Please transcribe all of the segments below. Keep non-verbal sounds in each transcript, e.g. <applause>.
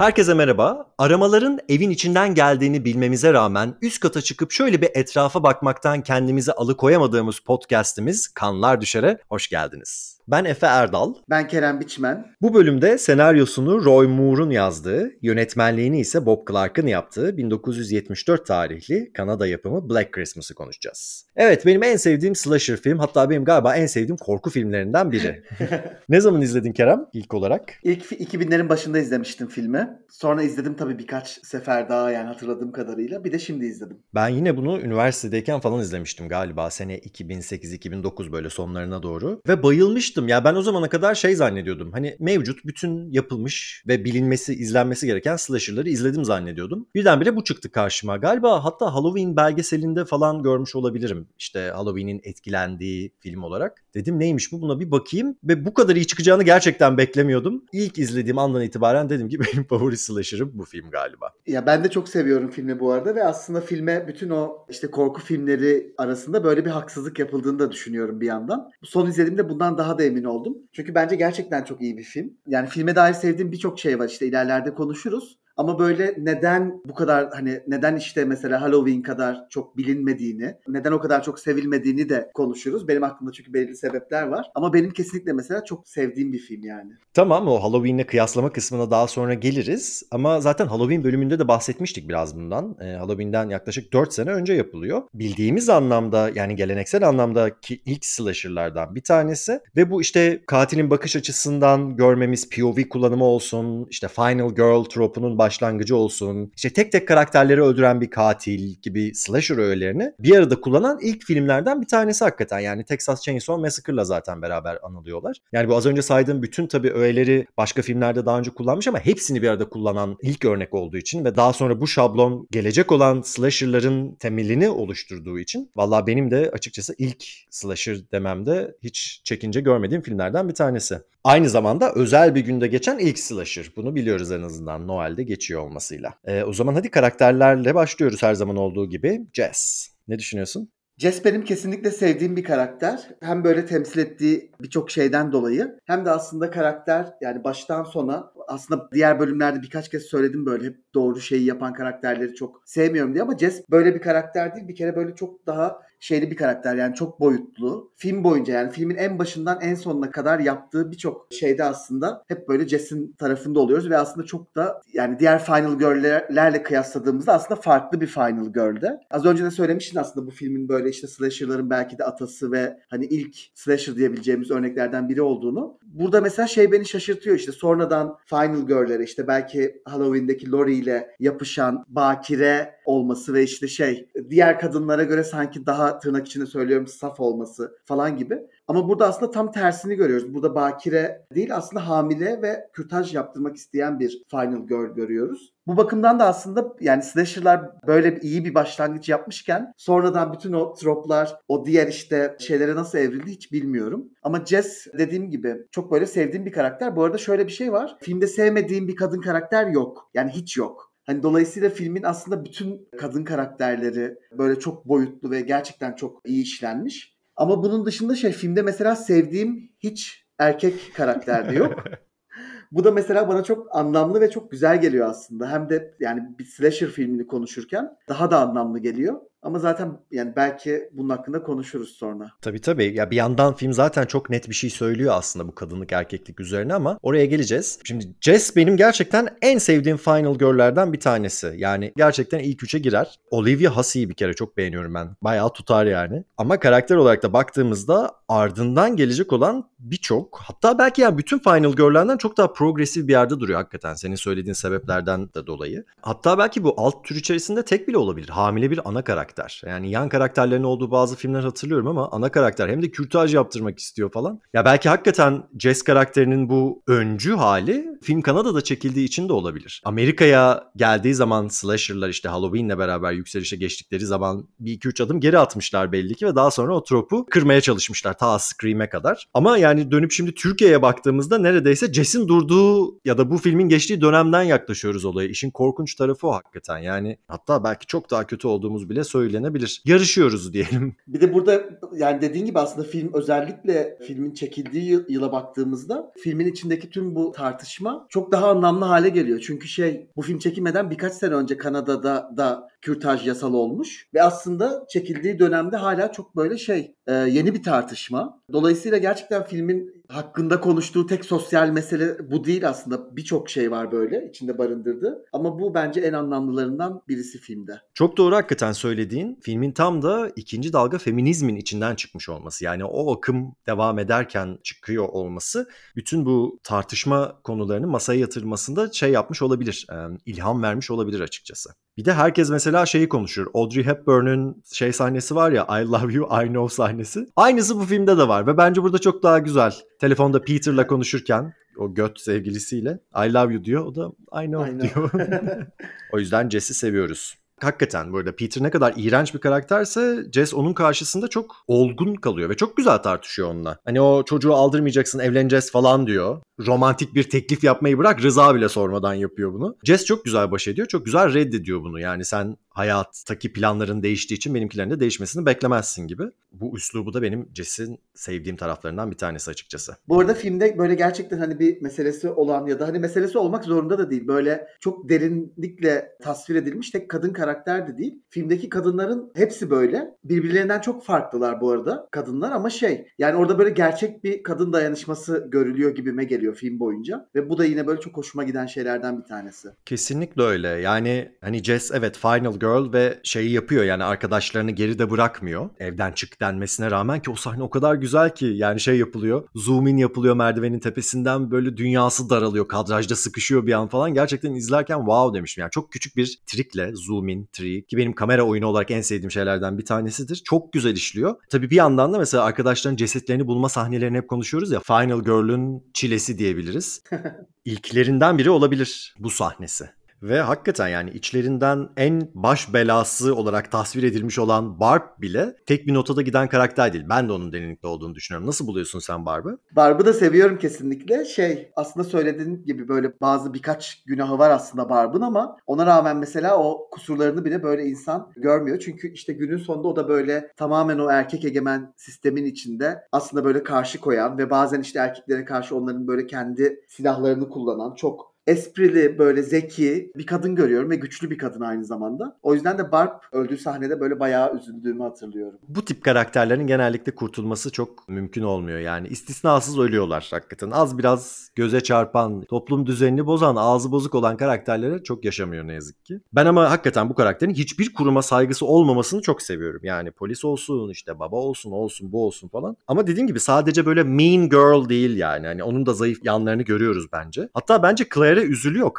Herkese merhaba. Aramaların evin içinden geldiğini bilmemize rağmen üst kata çıkıp şöyle bir etrafa bakmaktan kendimizi alıkoyamadığımız podcast'imiz Kanlar Düşer'e hoş geldiniz. Ben Efe Erdal. Ben Kerem Biçmen. Bu bölümde senaryosunu Roy Moore'un yazdığı, yönetmenliğini ise Bob Clark'ın yaptığı 1974 tarihli Kanada yapımı Black Christmas'ı konuşacağız. Evet benim en sevdiğim slasher film hatta benim galiba en sevdiğim korku filmlerinden biri. <laughs> ne zaman izledin Kerem ilk olarak? İlk 2000'lerin başında izlemiştim filmi. Sonra izledim tabii birkaç sefer daha yani hatırladığım kadarıyla. Bir de şimdi izledim. Ben yine bunu üniversitedeyken falan izlemiştim galiba. Sene 2008-2009 böyle sonlarına doğru. Ve bayılmıştım. Ya ben o zamana kadar şey zannediyordum. Hani mevcut bütün yapılmış ve bilinmesi, izlenmesi gereken slasher'ları izledim zannediyordum. Birdenbire bu çıktı karşıma. Galiba hatta Halloween belgeselinde falan görmüş olabilirim. İşte Halloween'in etkilendiği film olarak. Dedim neymiş bu buna bir bakayım. Ve bu kadar iyi çıkacağını gerçekten beklemiyordum. İlk izlediğim andan itibaren dedim ki <laughs> benim favori slasher'ım bu film galiba. Ya ben de çok seviyorum filmi bu arada ve aslında filme bütün o işte korku filmleri arasında böyle bir haksızlık yapıldığını da düşünüyorum bir yandan. Son izlediğimde bundan daha da emin oldum. Çünkü bence gerçekten çok iyi bir film. Yani filme dair sevdiğim birçok şey var işte ilerlerde konuşuruz. Ama böyle neden bu kadar hani neden işte mesela Halloween kadar çok bilinmediğini, neden o kadar çok sevilmediğini de konuşuruz. Benim aklımda çünkü belirli sebepler var. Ama benim kesinlikle mesela çok sevdiğim bir film yani. Tamam o Halloween'le kıyaslama kısmına daha sonra geliriz. Ama zaten Halloween bölümünde de bahsetmiştik biraz bundan. Ee, Halloween'den yaklaşık 4 sene önce yapılıyor. Bildiğimiz anlamda yani geleneksel anlamdaki ilk slasher'lardan bir tanesi. Ve bu işte katilin bakış açısından görmemiz POV kullanımı olsun, işte Final Girl tropunun başlangıcı olsun, işte tek tek karakterleri öldüren bir katil gibi slasher öğelerini bir arada kullanan ilk filmlerden bir tanesi hakikaten. Yani Texas Chainsaw Massacre'la zaten beraber anılıyorlar. Yani bu az önce saydığım bütün tabii öğeleri başka filmlerde daha önce kullanmış ama hepsini bir arada kullanan ilk örnek olduğu için ve daha sonra bu şablon gelecek olan slasher'ların temelini oluşturduğu için valla benim de açıkçası ilk slasher dememde hiç çekince görmediğim filmlerden bir tanesi. Aynı zamanda özel bir günde geçen ilk slasher. Bunu biliyoruz en azından Noel'de geçiyor olmasıyla. Ee, o zaman hadi karakterlerle başlıyoruz her zaman olduğu gibi. Jess. Ne düşünüyorsun? Jess benim kesinlikle sevdiğim bir karakter. Hem böyle temsil ettiği birçok şeyden dolayı hem de aslında karakter yani baştan sona aslında diğer bölümlerde birkaç kez söyledim böyle hep doğru şeyi yapan karakterleri çok sevmiyorum diye ama Jess böyle bir karakter değil. Bir kere böyle çok daha şeyli bir karakter yani çok boyutlu. Film boyunca yani filmin en başından en sonuna kadar yaptığı birçok şeyde aslında hep böyle Jess'in tarafında oluyoruz ve aslında çok da yani diğer Final Girl'lerle kıyasladığımızda aslında farklı bir Final Girl'de. Az önce de söylemiştin aslında bu filmin böyle işte slasher'ların belki de atası ve hani ilk slasher diyebileceğimiz örneklerden biri olduğunu. Burada mesela şey beni şaşırtıyor işte sonradan Final Girl'lere işte belki Halloween'deki Laurie ile yapışan bakire olması ve işte şey diğer kadınlara göre sanki daha tırnak içinde söylüyorum saf olması falan gibi. Ama burada aslında tam tersini görüyoruz. Burada bakire değil aslında hamile ve kürtaj yaptırmak isteyen bir final girl görüyoruz. Bu bakımdan da aslında yani slasher'lar böyle iyi bir başlangıç yapmışken sonradan bütün o troplar, o diğer işte şeylere nasıl evrildi hiç bilmiyorum. Ama Jess dediğim gibi çok böyle sevdiğim bir karakter. Bu arada şöyle bir şey var. Filmde sevmediğim bir kadın karakter yok. Yani hiç yok. Hani dolayısıyla filmin aslında bütün kadın karakterleri böyle çok boyutlu ve gerçekten çok iyi işlenmiş. Ama bunun dışında şey filmde mesela sevdiğim hiç erkek karakter de yok. <laughs> Bu da mesela bana çok anlamlı ve çok güzel geliyor aslında. Hem de yani bir slasher filmini konuşurken daha da anlamlı geliyor. Ama zaten yani belki bunun hakkında konuşuruz sonra. Tabii tabii. Ya bir yandan film zaten çok net bir şey söylüyor aslında bu kadınlık erkeklik üzerine ama oraya geleceğiz. Şimdi Jess benim gerçekten en sevdiğim Final Girl'lerden bir tanesi. Yani gerçekten ilk üçe girer. Olivia Hussey'i bir kere çok beğeniyorum ben. Bayağı tutar yani. Ama karakter olarak da baktığımızda ardından gelecek olan birçok hatta belki yani bütün Final Girl'lerden çok daha progresif bir yerde duruyor hakikaten. Senin söylediğin sebeplerden de dolayı. Hatta belki bu alt tür içerisinde tek bile olabilir. Hamile bir ana karakter karakter. Yani yan karakterlerin olduğu bazı filmler hatırlıyorum ama ana karakter hem de kürtaj yaptırmak istiyor falan. Ya belki hakikaten Jess karakterinin bu öncü hali film Kanada'da çekildiği için de olabilir. Amerika'ya geldiği zaman slasher'lar işte Halloween'le beraber yükselişe geçtikleri zaman bir iki üç adım geri atmışlar belli ki ve daha sonra o tropu kırmaya çalışmışlar ta Scream'e kadar. Ama yani dönüp şimdi Türkiye'ye baktığımızda neredeyse Jess'in durduğu ya da bu filmin geçtiği dönemden yaklaşıyoruz olaya. İşin korkunç tarafı o hakikaten. Yani hatta belki çok daha kötü olduğumuz bile söyleniyor söylenebilir. Yarışıyoruz diyelim. <laughs> Bir de burada yani dediğin gibi aslında film özellikle filmin çekildiği yıla baktığımızda filmin içindeki tüm bu tartışma çok daha anlamlı hale geliyor. Çünkü şey bu film çekilmeden birkaç sene önce Kanada'da da kürtaj yasal olmuş ve aslında çekildiği dönemde hala çok böyle şey e, yeni bir tartışma. Dolayısıyla gerçekten filmin hakkında konuştuğu tek sosyal mesele bu değil aslında. Birçok şey var böyle içinde barındırdı. Ama bu bence en anlamlılarından birisi filmde. Çok doğru hakikaten söylediğin. Filmin tam da ikinci dalga feminizmin içinden çıkmış olması. Yani o akım devam ederken çıkıyor olması bütün bu tartışma konularını masaya yatırmasında şey yapmış olabilir. ilham vermiş olabilir açıkçası. Bir de herkes mesela şeyi konuşur. Audrey Hepburn'un şey sahnesi var ya I love you I know sahnesi. Aynısı bu filmde de var ve bence burada çok daha güzel. Telefonda Peter'la konuşurken o göt sevgilisiyle I love you diyor. O da I know, I know. diyor. <laughs> o yüzden Jess'i seviyoruz hakikaten burada Peter ne kadar iğrenç bir karakterse Jess onun karşısında çok olgun kalıyor ve çok güzel tartışıyor onunla. Hani o çocuğu aldırmayacaksın evleneceğiz falan diyor. Romantik bir teklif yapmayı bırak rıza bile sormadan yapıyor bunu. Jess çok güzel baş ediyor. Çok güzel reddediyor bunu. Yani sen hayattaki planların değiştiği için benimkilerin de değişmesini beklemezsin gibi. Bu üslubu da benim Jess'in sevdiğim taraflarından bir tanesi açıkçası. Bu arada filmde böyle gerçekten hani bir meselesi olan ya da hani meselesi olmak zorunda da değil. Böyle çok derinlikle tasvir edilmiş tek kadın karakter de değil. Filmdeki kadınların hepsi böyle. Birbirlerinden çok farklılar bu arada kadınlar ama şey yani orada böyle gerçek bir kadın dayanışması görülüyor gibime geliyor film boyunca. Ve bu da yine böyle çok hoşuma giden şeylerden bir tanesi. Kesinlikle öyle. Yani hani Jess evet Final Girl ve şeyi yapıyor yani arkadaşlarını geride bırakmıyor. Evden çık denmesine rağmen ki o sahne o kadar güzel ki yani şey yapılıyor. Zoom in yapılıyor merdivenin tepesinden böyle dünyası daralıyor. Kadrajda sıkışıyor bir an falan. Gerçekten izlerken wow demişim. Yani çok küçük bir trikle zoom in, trick ki benim kamera oyunu olarak en sevdiğim şeylerden bir tanesidir. Çok güzel işliyor. Tabii bir yandan da mesela arkadaşların cesetlerini bulma sahnelerini hep konuşuyoruz ya. Final Girl'ün çilesi diyebiliriz. <laughs> İlklerinden biri olabilir bu sahnesi. Ve hakikaten yani içlerinden en baş belası olarak tasvir edilmiş olan Barb bile tek bir notada giden karakter değil. Ben de onun derinlikte olduğunu düşünüyorum. Nasıl buluyorsun sen Barb'ı? Barb'ı da seviyorum kesinlikle. Şey aslında söylediğin gibi böyle bazı birkaç günahı var aslında Barb'ın ama ona rağmen mesela o kusurlarını bile böyle insan görmüyor. Çünkü işte günün sonunda o da böyle tamamen o erkek egemen sistemin içinde aslında böyle karşı koyan ve bazen işte erkeklere karşı onların böyle kendi silahlarını kullanan çok esprili, böyle zeki bir kadın görüyorum ve güçlü bir kadın aynı zamanda. O yüzden de Barb öldüğü sahnede böyle bayağı üzüldüğümü hatırlıyorum. Bu tip karakterlerin genellikle kurtulması çok mümkün olmuyor yani. istisnasız ölüyorlar hakikaten. Az biraz göze çarpan, toplum düzenini bozan, ağzı bozuk olan karakterlere çok yaşamıyor ne yazık ki. Ben ama hakikaten bu karakterin hiçbir kuruma saygısı olmamasını çok seviyorum. Yani polis olsun, işte baba olsun, olsun, bu olsun falan. Ama dediğim gibi sadece böyle mean girl değil yani. Hani onun da zayıf yanlarını görüyoruz bence. Hatta bence Claire Üzülüyor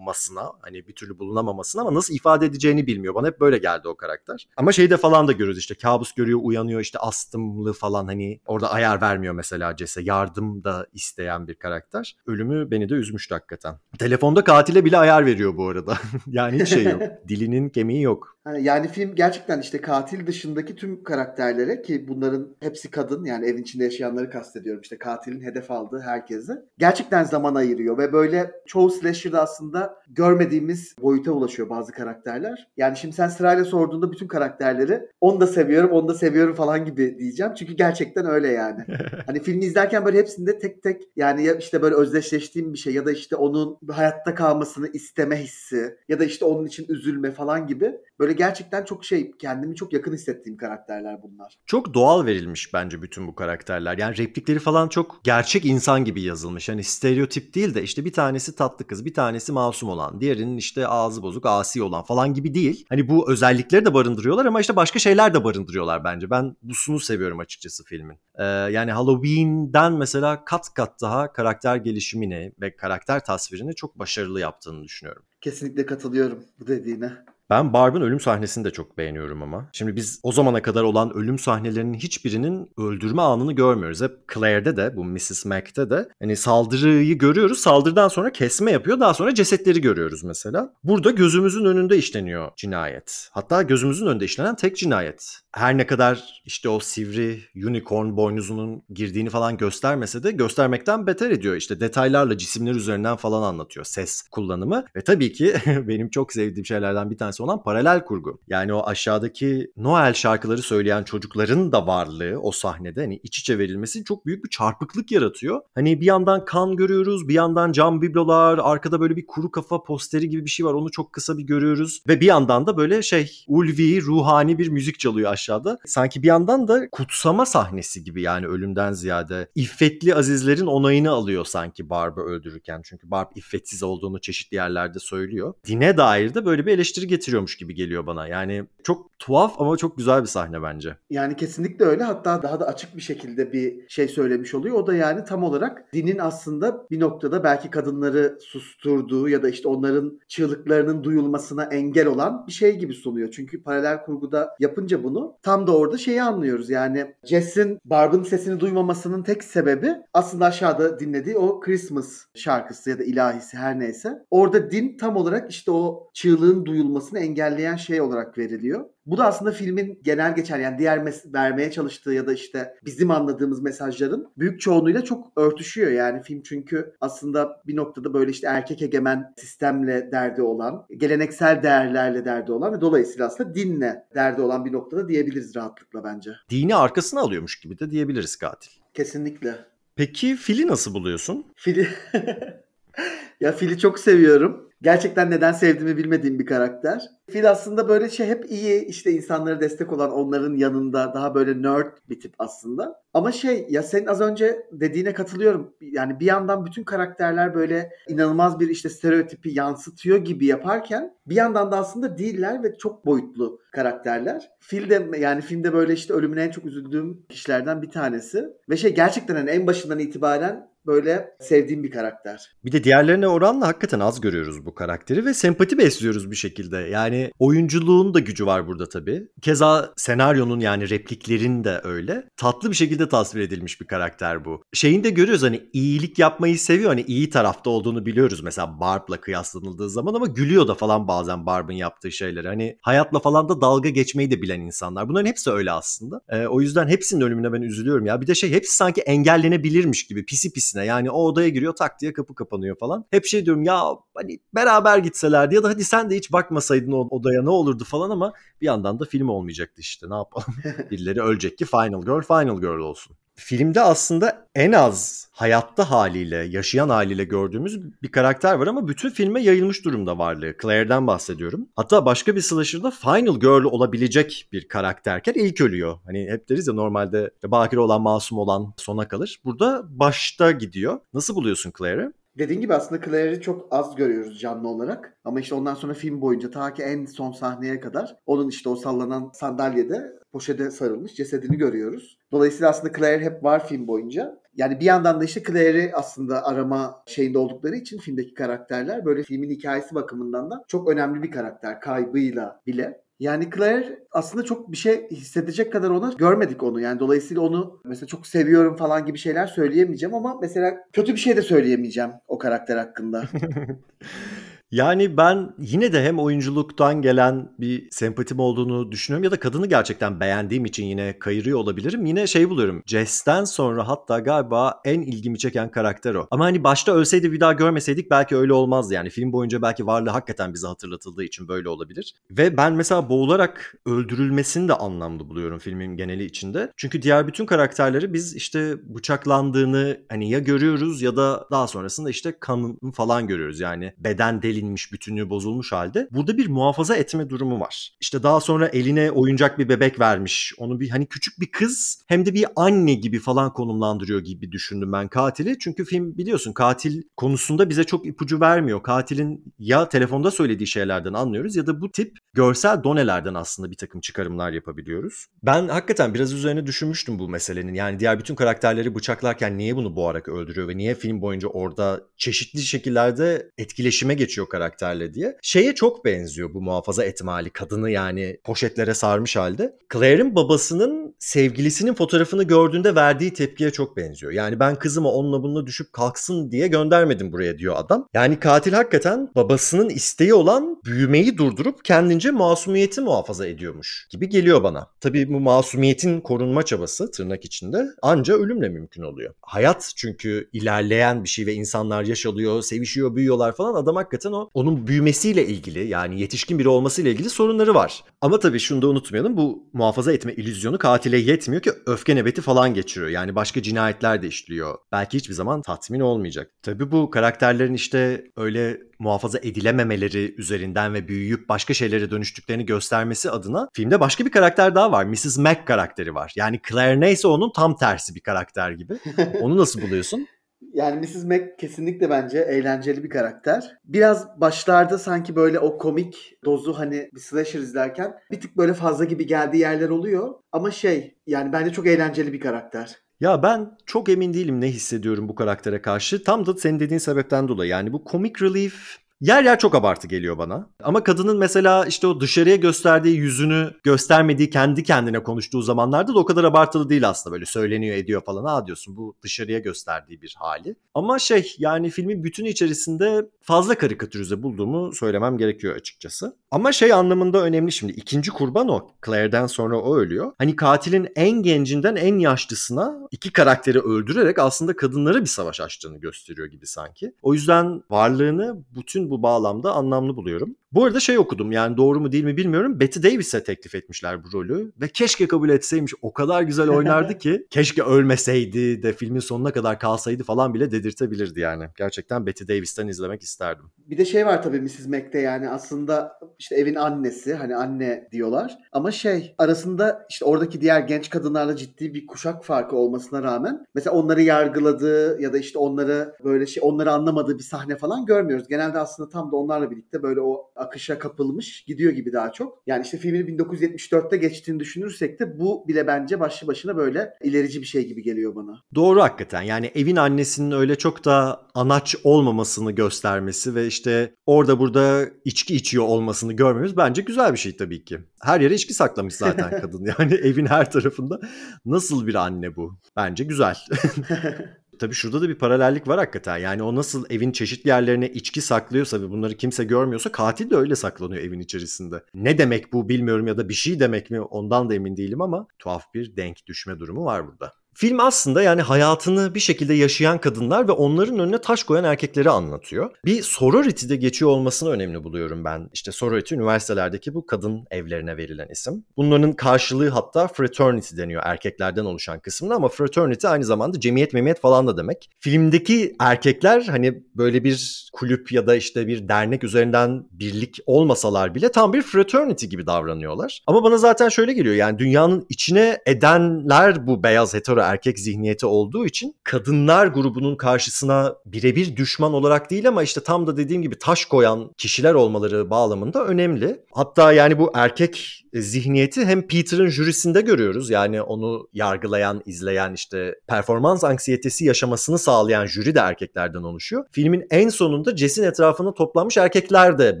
kaybolmasına. Hani bir türlü bulunamamasına ama nasıl ifade edeceğini bilmiyor. Bana hep böyle geldi o karakter. Ama şeyde falan da görüyoruz işte kabus görüyor, uyanıyor işte astımlı falan hani orada ayar vermiyor mesela Jess'e. Yardım da isteyen bir karakter. Ölümü beni de üzmüştü hakikaten. Telefonda katile bile ayar veriyor bu arada. <laughs> yani hiç şey yok. <laughs> Dilinin kemiği yok. Hani yani film gerçekten işte katil dışındaki tüm karakterlere ki bunların hepsi kadın yani evin içinde yaşayanları kastediyorum işte katilin hedef aldığı herkese gerçekten zaman ayırıyor ve böyle çoğu slasher'da aslında görmediğimiz boyuta ulaşıyor bazı karakterler. Yani şimdi sen sırayla sorduğunda bütün karakterleri onu da seviyorum onu da seviyorum falan gibi diyeceğim. Çünkü gerçekten öyle yani. <laughs> hani filmi izlerken böyle hepsinde tek tek yani ya işte böyle özdeşleştiğim bir şey ya da işte onun hayatta kalmasını isteme hissi ya da işte onun için üzülme falan gibi böyle gerçekten çok şey kendimi çok yakın hissettiğim karakterler bunlar. Çok doğal verilmiş bence bütün bu karakterler. Yani replikleri falan çok gerçek insan gibi yazılmış. Hani stereotip değil de işte bir tanesi tatlı kız, bir tanesi masum olan, diğerinin işte ağzı bozuk, asi olan falan gibi değil. Hani bu özellikleri de barındırıyorlar ama işte başka şeyler de barındırıyorlar bence. Ben busunu seviyorum açıkçası filmin. Ee, yani Halloween'den mesela kat kat daha karakter gelişimini ve karakter tasvirini çok başarılı yaptığını düşünüyorum. Kesinlikle katılıyorum bu dediğine. Ben Barb'ın ölüm sahnesini de çok beğeniyorum ama. Şimdi biz o zamana kadar olan ölüm sahnelerinin hiçbirinin öldürme anını görmüyoruz. Hep Claire'de de bu Mrs. Mac'te de hani saldırıyı görüyoruz. Saldırıdan sonra kesme yapıyor. Daha sonra cesetleri görüyoruz mesela. Burada gözümüzün önünde işleniyor cinayet. Hatta gözümüzün önünde işlenen tek cinayet. Her ne kadar işte o sivri unicorn boynuzunun girdiğini falan göstermese de göstermekten beter ediyor. İşte detaylarla cisimler üzerinden falan anlatıyor ses kullanımı. Ve tabii ki <laughs> benim çok sevdiğim şeylerden bir tanesi olan paralel kurgu. Yani o aşağıdaki Noel şarkıları söyleyen çocukların da varlığı o sahnede hani iç içe verilmesi çok büyük bir çarpıklık yaratıyor. Hani bir yandan kan görüyoruz, bir yandan cam biblolar, arkada böyle bir kuru kafa posteri gibi bir şey var. Onu çok kısa bir görüyoruz ve bir yandan da böyle şey ulvi, ruhani bir müzik çalıyor aşağıda. Sanki bir yandan da kutsama sahnesi gibi yani ölümden ziyade. İffetli azizlerin onayını alıyor sanki Barb'ı öldürürken. Çünkü Barb iffetsiz olduğunu çeşitli yerlerde söylüyor. Dine dair de böyle bir eleştiri getiriyormuş gibi geliyor bana. Yani çok tuhaf ama çok güzel bir sahne bence. Yani kesinlikle öyle. Hatta daha da açık bir şekilde bir şey söylemiş oluyor. O da yani tam olarak dinin aslında bir noktada belki kadınları susturduğu ya da işte onların çığlıklarının duyulmasına engel olan bir şey gibi sunuyor. Çünkü paralel kurguda yapınca bunu tam da orada şeyi anlıyoruz. Yani Jess'in Barb'ın sesini duymamasının tek sebebi aslında aşağıda dinlediği o Christmas şarkısı ya da ilahisi her neyse. Orada din tam olarak işte o çığlığın duyulmasını engelleyen şey olarak veriliyor. Bu da aslında filmin genel geçer yani diğer mes- vermeye çalıştığı ya da işte bizim anladığımız mesajların büyük çoğunluğuyla çok örtüşüyor. Yani film çünkü aslında bir noktada böyle işte erkek egemen sistemle derdi olan, geleneksel değerlerle derdi olan ve dolayısıyla aslında dinle derdi olan bir noktada diyebiliriz rahatlıkla bence. Dini arkasına alıyormuş gibi de diyebiliriz katil. Kesinlikle. Peki Fil'i nasıl buluyorsun? Fil'i <laughs> ya Fil'i çok seviyorum. Gerçekten neden sevdiğimi bilmediğim bir karakter. Phil aslında böyle şey hep iyi işte insanlara destek olan onların yanında daha böyle nerd bir tip aslında. Ama şey ya senin az önce dediğine katılıyorum. Yani bir yandan bütün karakterler böyle inanılmaz bir işte stereotipi yansıtıyor gibi yaparken bir yandan da aslında değiller ve çok boyutlu karakterler. Phil de yani filmde böyle işte ölümüne en çok üzüldüğüm kişilerden bir tanesi. Ve şey gerçekten hani en başından itibaren böyle sevdiğim bir karakter. Bir de diğerlerine oranla hakikaten az görüyoruz bu karakteri ve sempati besliyoruz bir şekilde. Yani oyunculuğun da gücü var burada tabii. Keza senaryonun yani repliklerin de öyle. Tatlı bir şekilde tasvir edilmiş bir karakter bu. Şeyini de görüyoruz hani iyilik yapmayı seviyor. Hani iyi tarafta olduğunu biliyoruz mesela Barb'la kıyaslanıldığı zaman ama gülüyor da falan bazen Barb'ın yaptığı şeyleri. Hani hayatla falan da dalga geçmeyi de bilen insanlar. Bunların hepsi öyle aslında. Ee, o yüzden hepsinin ölümüne ben üzülüyorum ya. Bir de şey hepsi sanki engellenebilirmiş gibi pisi pisine. Yani o odaya giriyor tak diye kapı kapanıyor falan. Hep şey diyorum ya hani beraber gitselerdi ya da hadi sen de hiç bakmasaydın o odaya ne olurdu falan ama bir yandan da film olmayacaktı işte ne yapalım. <laughs> Birileri ölecek ki Final Girl Final Girl olsun. Filmde aslında en az hayatta haliyle, yaşayan haliyle gördüğümüz bir karakter var ama bütün filme yayılmış durumda varlığı. Claire'den bahsediyorum. Hatta başka bir slasher'da Final Girl olabilecek bir karakterken ilk ölüyor. Hani hep deriz ya normalde bakire olan, masum olan sona kalır. Burada başta gidiyor. Nasıl buluyorsun Claire'i? Dediğin gibi aslında Claire'i çok az görüyoruz canlı olarak. Ama işte ondan sonra film boyunca ta ki en son sahneye kadar onun işte o sallanan sandalyede poşete sarılmış cesedini görüyoruz. Dolayısıyla aslında Claire hep var film boyunca. Yani bir yandan da işte Claire'i aslında arama şeyinde oldukları için filmdeki karakterler böyle filmin hikayesi bakımından da çok önemli bir karakter kaybıyla bile. Yani Claire aslında çok bir şey hissedecek kadar ona görmedik onu. Yani dolayısıyla onu mesela çok seviyorum falan gibi şeyler söyleyemeyeceğim ama mesela kötü bir şey de söyleyemeyeceğim o karakter hakkında. <laughs> Yani ben yine de hem oyunculuktan gelen bir sempatim olduğunu düşünüyorum ya da kadını gerçekten beğendiğim için yine kayırıyor olabilirim. Yine şey buluyorum. Jess'ten sonra hatta galiba en ilgimi çeken karakter o. Ama hani başta ölseydi bir daha görmeseydik belki öyle olmazdı. Yani film boyunca belki varlığı hakikaten bize hatırlatıldığı için böyle olabilir. Ve ben mesela boğularak öldürülmesini de anlamlı buluyorum filmin geneli içinde. Çünkü diğer bütün karakterleri biz işte bıçaklandığını hani ya görüyoruz ya da daha sonrasında işte kanın falan görüyoruz. Yani beden deli delinmiş, bütünlüğü bozulmuş halde. Burada bir muhafaza etme durumu var. İşte daha sonra eline oyuncak bir bebek vermiş. Onu bir hani küçük bir kız hem de bir anne gibi falan konumlandırıyor gibi düşündüm ben katili. Çünkü film biliyorsun katil konusunda bize çok ipucu vermiyor. Katilin ya telefonda söylediği şeylerden anlıyoruz ya da bu tip görsel donelerden aslında bir takım çıkarımlar yapabiliyoruz. Ben hakikaten biraz üzerine düşünmüştüm bu meselenin. Yani diğer bütün karakterleri bıçaklarken niye bunu boğarak öldürüyor ve niye film boyunca orada çeşitli şekillerde etkileşime geçiyor karakterle diye. Şeye çok benziyor bu muhafaza etme. Kadını yani poşetlere sarmış halde. Claire'in babasının sevgilisinin fotoğrafını gördüğünde verdiği tepkiye çok benziyor. Yani ben kızımı onunla bununla düşüp kalksın diye göndermedim buraya diyor adam. Yani katil hakikaten babasının isteği olan büyümeyi durdurup kendince masumiyeti muhafaza ediyormuş gibi geliyor bana. Tabii bu masumiyetin korunma çabası tırnak içinde anca ölümle mümkün oluyor. Hayat çünkü ilerleyen bir şey ve insanlar yaşalıyor, sevişiyor, büyüyorlar falan adam hakikaten o onun büyümesiyle ilgili yani yetişkin biri olmasıyla ilgili sorunları var. Ama tabii şunu da unutmayalım bu muhafaza etme illüzyonu katile yetmiyor ki öfke nöbeti falan geçiriyor. Yani başka cinayetler de işliyor. Belki hiçbir zaman tatmin olmayacak. Tabii bu karakterlerin işte öyle muhafaza edilememeleri üzerinden ve büyüyüp başka şeylere dönüştüklerini göstermesi adına filmde başka bir karakter daha var. Mrs. Mac karakteri var. Yani Claire neyse onun tam tersi bir karakter gibi. <laughs> Onu nasıl buluyorsun? Yani Mrs. Mac kesinlikle bence eğlenceli bir karakter. Biraz başlarda sanki böyle o komik dozu hani bir slasher izlerken bir tık böyle fazla gibi geldiği yerler oluyor. Ama şey yani bence çok eğlenceli bir karakter. Ya ben çok emin değilim ne hissediyorum bu karaktere karşı. Tam da senin dediğin sebepten dolayı. Yani bu comic relief Yer yer çok abartı geliyor bana. Ama kadının mesela işte o dışarıya gösterdiği yüzünü göstermediği kendi kendine konuştuğu zamanlarda da o kadar abartılı değil aslında. Böyle söyleniyor ediyor falan. Ha diyorsun bu dışarıya gösterdiği bir hali. Ama şey yani filmin bütün içerisinde fazla karikatürize bulduğumu söylemem gerekiyor açıkçası. Ama şey anlamında önemli şimdi. ikinci kurban o. Claire'den sonra o ölüyor. Hani katilin en gencinden en yaşlısına iki karakteri öldürerek aslında kadınlara bir savaş açtığını gösteriyor gibi sanki. O yüzden varlığını bütün bu bağlamda anlamlı buluyorum. Bu arada şey okudum yani doğru mu değil mi bilmiyorum. Betty Davis'e teklif etmişler bu rolü ve keşke kabul etseymiş. O kadar güzel oynardı ki <laughs> keşke ölmeseydi de filmin sonuna kadar kalsaydı falan bile dedirtebilirdi yani. Gerçekten Betty Davis'ten izlemek isterdim. Bir de şey var tabii Mrs. Mac'te yani aslında işte evin annesi hani anne diyorlar ama şey arasında işte oradaki diğer genç kadınlarla ciddi bir kuşak farkı olmasına rağmen mesela onları yargıladığı ya da işte onları böyle şey onları anlamadığı bir sahne falan görmüyoruz. Genelde aslında tam da onlarla birlikte böyle o akışa kapılmış gidiyor gibi daha çok. Yani işte filmin 1974'te geçtiğini düşünürsek de bu bile bence başlı başına böyle ilerici bir şey gibi geliyor bana. Doğru hakikaten. Yani evin annesinin öyle çok da anaç olmamasını göstermesi ve işte orada burada içki içiyor olmasını görmemiz bence güzel bir şey tabii ki. Her yere içki saklamış zaten <laughs> kadın. Yani evin her tarafında nasıl bir anne bu? Bence güzel. <laughs> Tabii şurada da bir paralellik var hakikaten. Yani o nasıl evin çeşitli yerlerine içki saklıyorsa ve bunları kimse görmüyorsa katil de öyle saklanıyor evin içerisinde. Ne demek bu bilmiyorum ya da bir şey demek mi ondan da emin değilim ama tuhaf bir denk düşme durumu var burada. Film aslında yani hayatını bir şekilde yaşayan kadınlar ve onların önüne taş koyan erkekleri anlatıyor. Bir sorority'de geçiyor olmasını önemli buluyorum ben. İşte sorority üniversitelerdeki bu kadın evlerine verilen isim. Bunların karşılığı hatta fraternity deniyor erkeklerden oluşan kısmına ama fraternity aynı zamanda cemiyet memiyet falan da demek. Filmdeki erkekler hani böyle bir kulüp ya da işte bir dernek üzerinden birlik olmasalar bile tam bir fraternity gibi davranıyorlar. Ama bana zaten şöyle geliyor yani dünyanın içine edenler bu beyaz hetero erkek zihniyeti olduğu için kadınlar grubunun karşısına birebir düşman olarak değil ama işte tam da dediğim gibi taş koyan kişiler olmaları bağlamında önemli. Hatta yani bu erkek zihniyeti hem Peter'ın jürisinde görüyoruz. Yani onu yargılayan, izleyen işte performans anksiyetesi yaşamasını sağlayan jüri de erkeklerden oluşuyor. Filmin en sonunda Jess'in etrafına toplanmış erkekler de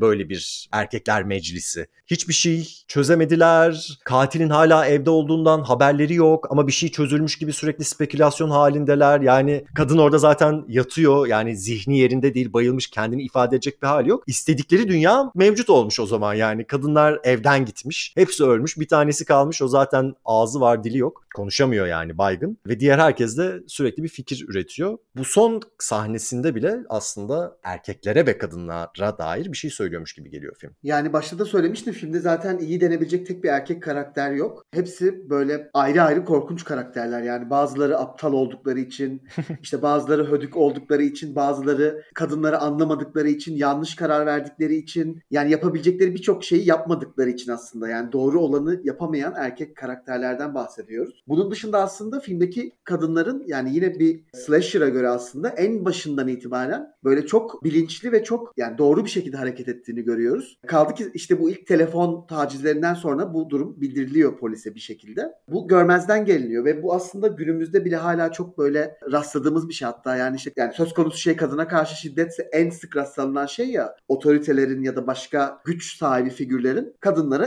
böyle bir erkekler meclisi. Hiçbir şey çözemediler. Katilin hala evde olduğundan haberleri yok ama bir şey çözülmüş gibi sürekli spekülasyon halindeler. Yani kadın orada zaten yatıyor. Yani zihni yerinde değil, bayılmış, kendini ifade edecek bir hali yok. İstedikleri dünya mevcut olmuş o zaman yani. Kadınlar evden gitmiş. Hepsi ölmüş. Bir tanesi kalmış. O zaten ağzı var, dili yok. Konuşamıyor yani baygın. Ve diğer herkes de sürekli bir fikir üretiyor. Bu son sahnesinde bile aslında erkeklere ve kadınlara dair bir şey söylüyormuş gibi geliyor film. Yani başta da söylemiştim filmde zaten iyi denebilecek tek bir erkek karakter yok. Hepsi böyle ayrı ayrı korkunç karakterler. Yani bazıları aptal oldukları için, <laughs> işte bazıları hödük oldukları için, bazıları kadınları anlamadıkları için, yanlış karar verdikleri için, yani yapabilecekleri birçok şeyi yapmadıkları için aslında. Yani doğru olanı yapamayan erkek karakterlerden bahsediyoruz. Bunun dışında aslında filmdeki kadınların yani yine bir slasher'a göre aslında en başından itibaren böyle çok bilinçli ve çok yani doğru bir şekilde hareket ettiğini görüyoruz. Kaldı ki işte bu ilk telefon tacizlerinden sonra bu durum bildiriliyor polise bir şekilde. Bu görmezden geliniyor ve bu aslında günümüzde bile hala çok böyle rastladığımız bir şey hatta yani işte yani söz konusu şey kadına karşı şiddetse en sık rastlanılan şey ya otoritelerin ya da başka güç sahibi figürlerin kadınlara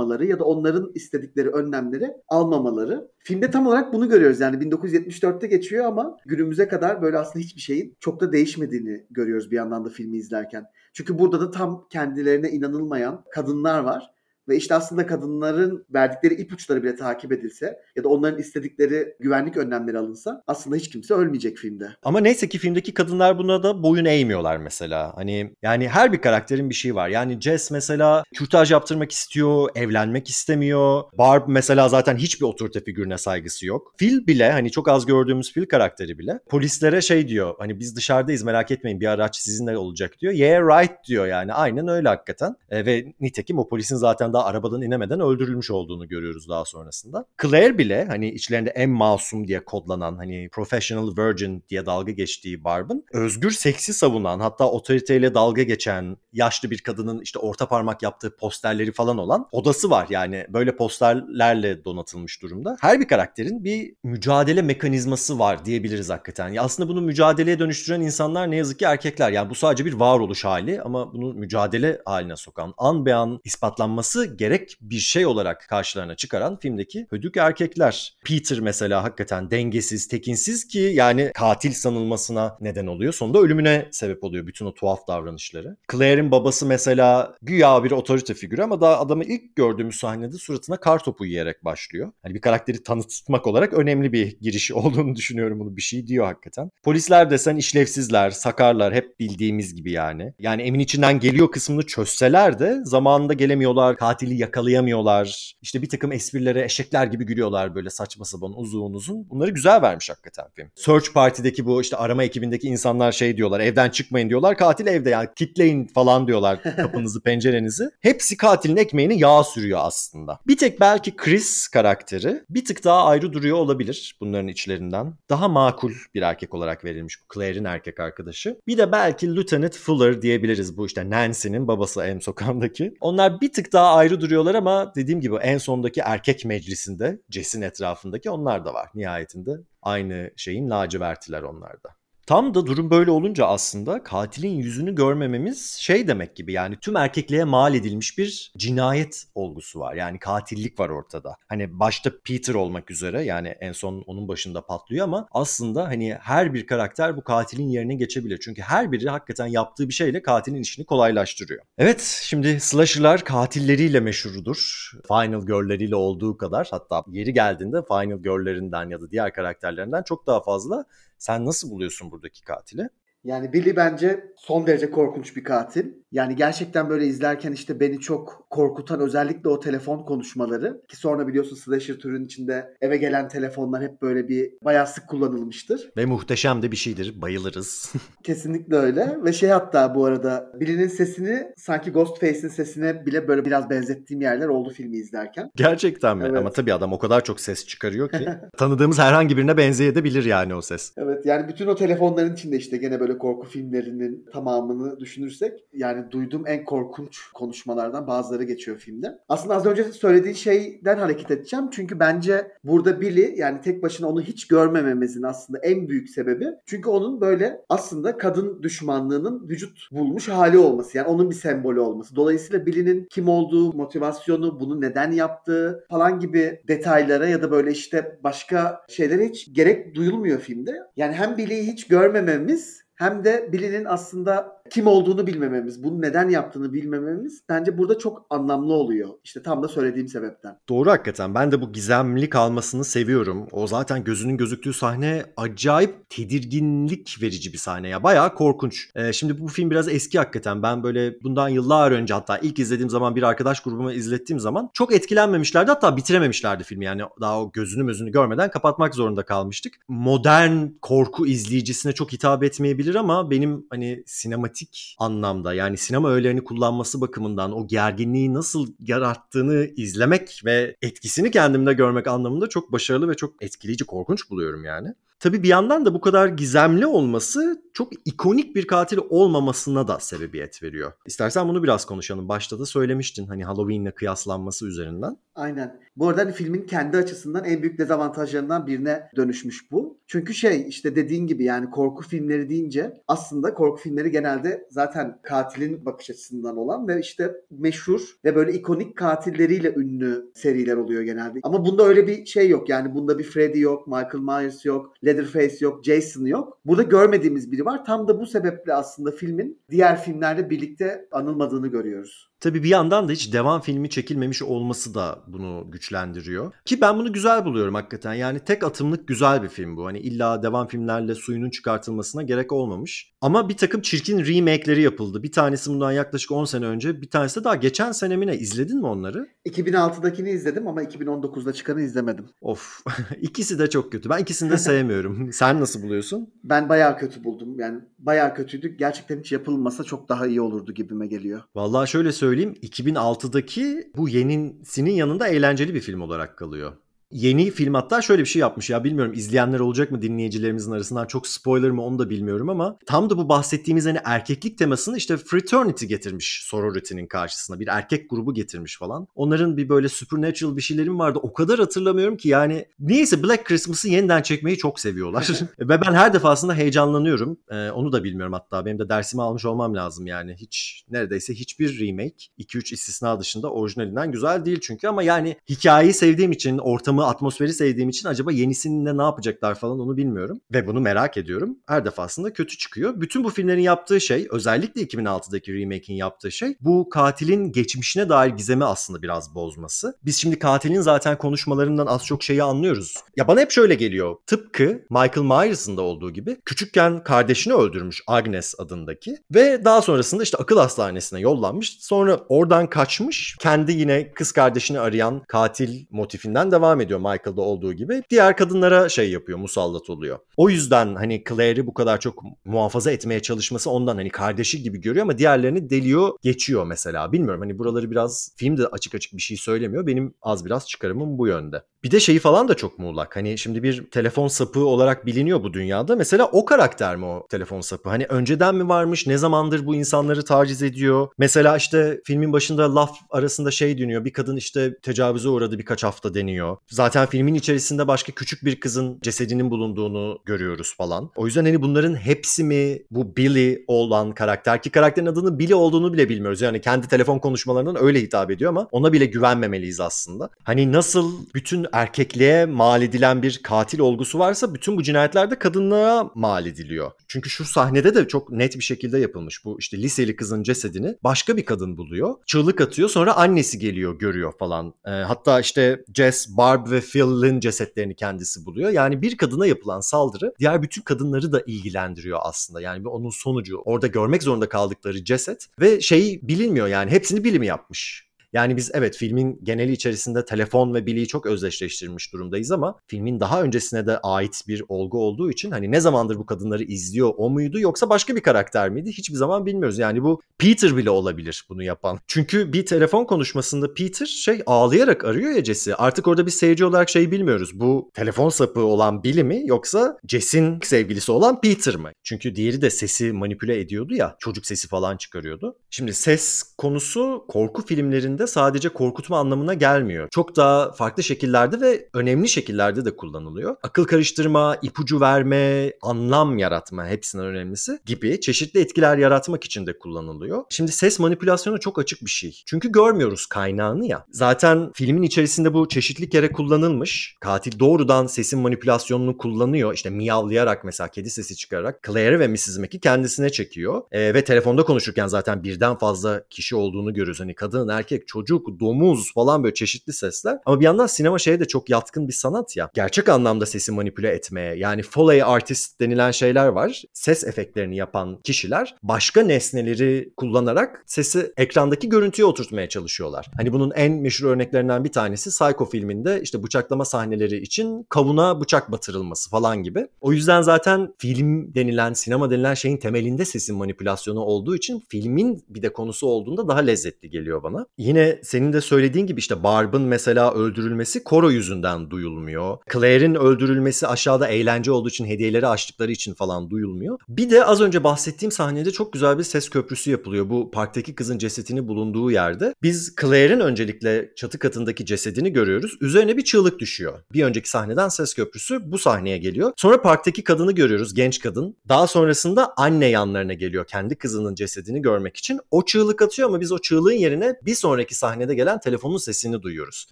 inanmamaları ya da onların istedikleri önlemleri almamaları. Filmde tam olarak bunu görüyoruz yani 1974'te geçiyor ama günümüze kadar böyle aslında hiçbir şeyin çok da değişmediğini görüyoruz bir yandan da filmi izlerken. Çünkü burada da tam kendilerine inanılmayan kadınlar var ve işte aslında kadınların verdikleri ipuçları bile takip edilse ya da onların istedikleri güvenlik önlemleri alınsa aslında hiç kimse ölmeyecek filmde. Ama neyse ki filmdeki kadınlar buna da boyun eğmiyorlar mesela. Hani yani her bir karakterin bir şeyi var. Yani Jess mesela kürtaj yaptırmak istiyor, evlenmek istemiyor. Barb mesela zaten hiçbir otorite figürüne saygısı yok. Phil bile hani çok az gördüğümüz Phil karakteri bile polislere şey diyor. Hani biz dışarıdayız merak etmeyin bir araç sizinle olacak diyor. Yeah right diyor yani. Aynen öyle hakikaten. E, ve nitekim o polisin zaten daha arabadan inemeden öldürülmüş olduğunu görüyoruz daha sonrasında. Claire bile hani içlerinde en masum diye kodlanan hani professional virgin diye dalga geçtiği Barb'ın özgür seksi savunan hatta otoriteyle dalga geçen yaşlı bir kadının işte orta parmak yaptığı posterleri falan olan odası var. Yani böyle posterlerle donatılmış durumda. Her bir karakterin bir mücadele mekanizması var diyebiliriz hakikaten. Ya aslında bunu mücadeleye dönüştüren insanlar ne yazık ki erkekler. Yani bu sadece bir varoluş hali ama bunu mücadele haline sokan, an be an ispatlanması gerek bir şey olarak karşılarına çıkaran filmdeki hödük erkekler. Peter mesela hakikaten dengesiz, tekinsiz ki yani katil sanılmasına neden oluyor. Sonunda ölümüne sebep oluyor bütün o tuhaf davranışları. Claire'in babası mesela güya bir otorite figürü ama daha adamı ilk gördüğümüz sahnede suratına kar topu yiyerek başlıyor. Hani bir karakteri tanıtmak olarak önemli bir giriş <laughs> olduğunu düşünüyorum bunu bir şey diyor hakikaten. Polisler desen işlevsizler, sakarlar hep bildiğimiz gibi yani. Yani emin içinden geliyor kısmını çözseler de zamanında gelemiyorlar, katili yakalayamıyorlar. İşte bir takım esprilere eşekler gibi gülüyorlar böyle saçma sapan uzun uzun. Bunları güzel vermiş hakikaten film. Search Party'deki bu işte arama ekibindeki insanlar şey diyorlar evden çıkmayın diyorlar. Katil evde yani kitleyin falan diyorlar <laughs> kapınızı pencerenizi. Hepsi katilin ekmeğini yağ sürüyor aslında. Bir tek belki Chris karakteri bir tık daha ayrı duruyor olabilir bunların içlerinden. Daha makul bir erkek olarak verilmiş bu Claire'in erkek arkadaşı. Bir de belki Lieutenant Fuller diyebiliriz bu işte Nancy'nin babası M sokağındaki. Onlar bir tık daha ayrı duruyorlar ama dediğim gibi en sondaki erkek meclisinde Jess'in etrafındaki onlar da var. Nihayetinde aynı şeyin lacivertiler onlar da. Tam da durum böyle olunca aslında katilin yüzünü görmememiz şey demek gibi yani tüm erkekliğe mal edilmiş bir cinayet olgusu var. Yani katillik var ortada. Hani başta Peter olmak üzere yani en son onun başında patlıyor ama aslında hani her bir karakter bu katilin yerine geçebilir. Çünkü her biri hakikaten yaptığı bir şeyle katilin işini kolaylaştırıyor. Evet şimdi slasher'lar katilleriyle meşhurdur. Final Girl'leriyle olduğu kadar hatta yeri geldiğinde Final Girl'lerinden ya da diğer karakterlerinden çok daha fazla sen nasıl buluyorsun buradaki katili? Yani Billy bence son derece korkunç bir katil. Yani gerçekten böyle izlerken işte beni çok korkutan özellikle o telefon konuşmaları ki sonra biliyorsun slasher türünün içinde eve gelen telefonlar hep böyle bir bayağı sık kullanılmıştır. Ve muhteşem de bir şeydir. Bayılırız. <laughs> Kesinlikle öyle ve şey hatta bu arada Billy'nin sesini sanki Ghostface'in sesine bile böyle biraz benzettiğim yerler oldu filmi izlerken. Gerçekten mi? Evet. Ama tabii adam o kadar çok ses çıkarıyor ki tanıdığımız herhangi birine benzeyebilir yani o ses. Evet yani bütün o telefonların içinde işte gene böyle korku filmlerinin tamamını düşünürsek yani duyduğum en korkunç konuşmalardan bazıları geçiyor filmde. Aslında az önce söylediğin şeyden hareket edeceğim. Çünkü bence burada Billy yani tek başına onu hiç görmememizin aslında en büyük sebebi. Çünkü onun böyle aslında kadın düşmanlığının vücut bulmuş hali olması. Yani onun bir sembolü olması. Dolayısıyla Billy'nin kim olduğu, motivasyonu, bunu neden yaptığı falan gibi detaylara ya da böyle işte başka şeylere hiç gerek duyulmuyor filmde. Yani hem Billy'yi hiç görmememiz hem de Billy'nin aslında kim olduğunu bilmememiz, bunu neden yaptığını bilmememiz bence burada çok anlamlı oluyor. İşte tam da söylediğim sebepten. Doğru hakikaten. Ben de bu gizemli kalmasını seviyorum. O zaten gözünün gözüktüğü sahne acayip tedirginlik verici bir sahne ya. Bayağı korkunç. Ee, şimdi bu film biraz eski hakikaten. Ben böyle bundan yıllar önce hatta ilk izlediğim zaman bir arkadaş grubuma izlettiğim zaman çok etkilenmemişlerdi. Hatta bitirememişlerdi filmi. Yani daha o gözünü gözünü görmeden kapatmak zorunda kalmıştık. Modern korku izleyicisine çok hitap etmeyebilir ama benim hani sinematik anlamda yani sinema öğelerini kullanması bakımından o gerginliği nasıl yarattığını izlemek ve etkisini kendimde görmek anlamında çok başarılı ve çok etkileyici, korkunç buluyorum yani. Tabii bir yandan da bu kadar gizemli olması çok ikonik bir katil olmamasına da sebebiyet veriyor. İstersen bunu biraz konuşalım. Başta da söylemiştin hani Halloween'le kıyaslanması üzerinden. Aynen. Bu arada hani filmin kendi açısından en büyük dezavantajlarından birine dönüşmüş bu. Çünkü şey işte dediğin gibi yani korku filmleri deyince aslında korku filmleri genelde zaten katilin bakış açısından olan ve işte meşhur ve böyle ikonik katilleriyle ünlü seriler oluyor genelde. Ama bunda öyle bir şey yok. Yani bunda bir Freddy yok, Michael Myers yok, Leatherface yok, Jason yok. Burada görmediğimiz biri var. Tam da bu sebeple aslında filmin diğer filmlerle birlikte anılmadığını görüyoruz. Tabii bir yandan da hiç devam filmi çekilmemiş olması da bunu güçlendiriyor. Ki ben bunu güzel buluyorum hakikaten. Yani tek atımlık güzel bir film bu. Hani illa devam filmlerle suyunun çıkartılmasına gerek olmamış. Ama bir takım çirkin remake'leri yapıldı. Bir tanesi bundan yaklaşık 10 sene önce. Bir tanesi de daha geçen sene mi ne? İzledin mi onları? 2006'dakini izledim ama 2019'da çıkanı izlemedim. Of. <laughs> İkisi de çok kötü. Ben ikisini de <laughs> sevmiyorum. Sen nasıl buluyorsun? Ben bayağı kötü buldum. Yani bayağı kötüydü. Gerçekten hiç yapılmasa çok daha iyi olurdu gibime geliyor. Vallahi şöyle söyleyeyim. 2006'daki bu yenisinin yanında eğlenceli bir film olarak kalıyor. Yeni film hatta şöyle bir şey yapmış ya bilmiyorum izleyenler olacak mı dinleyicilerimizin arasından çok spoiler mı onu da bilmiyorum ama tam da bu bahsettiğimiz hani erkeklik temasını işte fraternity getirmiş sorority'nin karşısına bir erkek grubu getirmiş falan. Onların bir böyle supernatural bir şeylerim vardı? O kadar hatırlamıyorum ki yani neyse Black Christmas'ı yeniden çekmeyi çok seviyorlar. <laughs> <laughs> Ve ben her defasında heyecanlanıyorum. Ee, onu da bilmiyorum hatta benim de dersimi almış olmam lazım yani. Hiç neredeyse hiçbir remake 2-3 istisna dışında orijinalinden güzel değil çünkü ama yani hikayeyi sevdiğim için ortamı atmosferi sevdiğim için acaba yenisinde ne yapacaklar falan onu bilmiyorum. Ve bunu merak ediyorum. Her defasında kötü çıkıyor. Bütün bu filmlerin yaptığı şey özellikle 2006'daki remake'in yaptığı şey bu katilin geçmişine dair gizemi aslında biraz bozması. Biz şimdi katilin zaten konuşmalarından az çok şeyi anlıyoruz. Ya bana hep şöyle geliyor. Tıpkı Michael Myers'ın da olduğu gibi küçükken kardeşini öldürmüş Agnes adındaki ve daha sonrasında işte akıl hastanesine yollanmış. Sonra oradan kaçmış. Kendi yine kız kardeşini arayan katil motifinden devam ediyor Michael'da olduğu gibi. Diğer kadınlara şey yapıyor, musallat oluyor. O yüzden hani Claire'i bu kadar çok muhafaza etmeye çalışması ondan hani kardeşi gibi görüyor ama diğerlerini deliyor, geçiyor mesela. Bilmiyorum hani buraları biraz film de açık açık bir şey söylemiyor. Benim az biraz çıkarımım bu yönde. Bir de şeyi falan da çok muğlak. Hani şimdi bir telefon sapığı olarak biliniyor bu dünyada. Mesela o karakter mi o telefon sapığı? Hani önceden mi varmış? Ne zamandır bu insanları taciz ediyor? Mesela işte filmin başında laf arasında şey dönüyor. Bir kadın işte tecavüze uğradı birkaç hafta deniyor. Zaten filmin içerisinde başka küçük bir kızın cesedinin bulunduğunu görüyoruz falan. O yüzden hani bunların hepsi mi bu Billy olan karakter ki karakterin adının Billy olduğunu bile bilmiyoruz. Yani kendi telefon konuşmalarından öyle hitap ediyor ama ona bile güvenmemeliyiz aslında. Hani nasıl bütün erkekliğe mal edilen bir katil olgusu varsa bütün bu cinayetler de kadınlığa mal ediliyor. Çünkü şu sahnede de çok net bir şekilde yapılmış. Bu işte liseli kızın cesedini başka bir kadın buluyor. Çığlık atıyor sonra annesi geliyor görüyor falan. Ee, hatta işte Jess, Barb ve Phil'in cesetlerini kendisi buluyor. Yani bir kadına yapılan saldırı diğer bütün kadınları da ilgilendiriyor aslında. Yani onun sonucu orada görmek zorunda kaldıkları ceset ve şey bilinmiyor yani hepsini bilimi yapmış. Yani biz evet filmin geneli içerisinde telefon ve Billy'yi çok özdeşleştirmiş durumdayız ama filmin daha öncesine de ait bir olgu olduğu için hani ne zamandır bu kadınları izliyor o muydu yoksa başka bir karakter miydi hiçbir zaman bilmiyoruz. Yani bu Peter bile olabilir bunu yapan. Çünkü bir telefon konuşmasında Peter şey ağlayarak arıyor ya Jess'i. Artık orada bir seyirci olarak şey bilmiyoruz. Bu telefon sapı olan Billy mi yoksa Jess'in sevgilisi olan Peter mı? Çünkü diğeri de sesi manipüle ediyordu ya. Çocuk sesi falan çıkarıyordu. Şimdi ses konusu korku filmlerinde sadece korkutma anlamına gelmiyor. Çok daha farklı şekillerde ve önemli şekillerde de kullanılıyor. Akıl karıştırma, ipucu verme, anlam yaratma hepsinden önemlisi gibi çeşitli etkiler yaratmak için de kullanılıyor. Şimdi ses manipülasyonu çok açık bir şey. Çünkü görmüyoruz kaynağını ya. Zaten filmin içerisinde bu çeşitli kere kullanılmış. Katil doğrudan sesin manipülasyonunu kullanıyor. İşte miyavlayarak mesela kedi sesi çıkararak Claire ve Mrs. Mac'i kendisine çekiyor. Ee, ve telefonda konuşurken zaten birden fazla kişi olduğunu görüyoruz. Hani kadın, erkek, çocuk, domuz falan böyle çeşitli sesler. Ama bir yandan sinema şeye de çok yatkın bir sanat ya. Gerçek anlamda sesi manipüle etmeye. Yani Foley artist denilen şeyler var. Ses efektlerini yapan kişiler başka nesneleri kullanarak sesi ekrandaki görüntüye oturtmaya çalışıyorlar. Hani bunun en meşhur örneklerinden bir tanesi Psycho filminde işte bıçaklama sahneleri için kavuna bıçak batırılması falan gibi. O yüzden zaten film denilen, sinema denilen şeyin temelinde sesin manipülasyonu olduğu için filmin bir de konusu olduğunda daha lezzetli geliyor bana. Yine senin de söylediğin gibi işte Barb'ın mesela öldürülmesi Koro yüzünden duyulmuyor. Claire'in öldürülmesi aşağıda eğlence olduğu için hediyeleri açtıkları için falan duyulmuyor. Bir de az önce bahsettiğim sahnede çok güzel bir ses köprüsü yapılıyor. Bu parktaki kızın cesetini bulunduğu yerde. Biz Claire'in öncelikle çatı katındaki cesedini görüyoruz. Üzerine bir çığlık düşüyor. Bir önceki sahneden ses köprüsü bu sahneye geliyor. Sonra parktaki kadını görüyoruz. Genç kadın. Daha sonrasında anne yanlarına geliyor. Kendi kızının cesedini görmek için. O çığlık atıyor ama biz o çığlığın yerine bir sonraki sonraki sahnede gelen telefonun sesini duyuyoruz.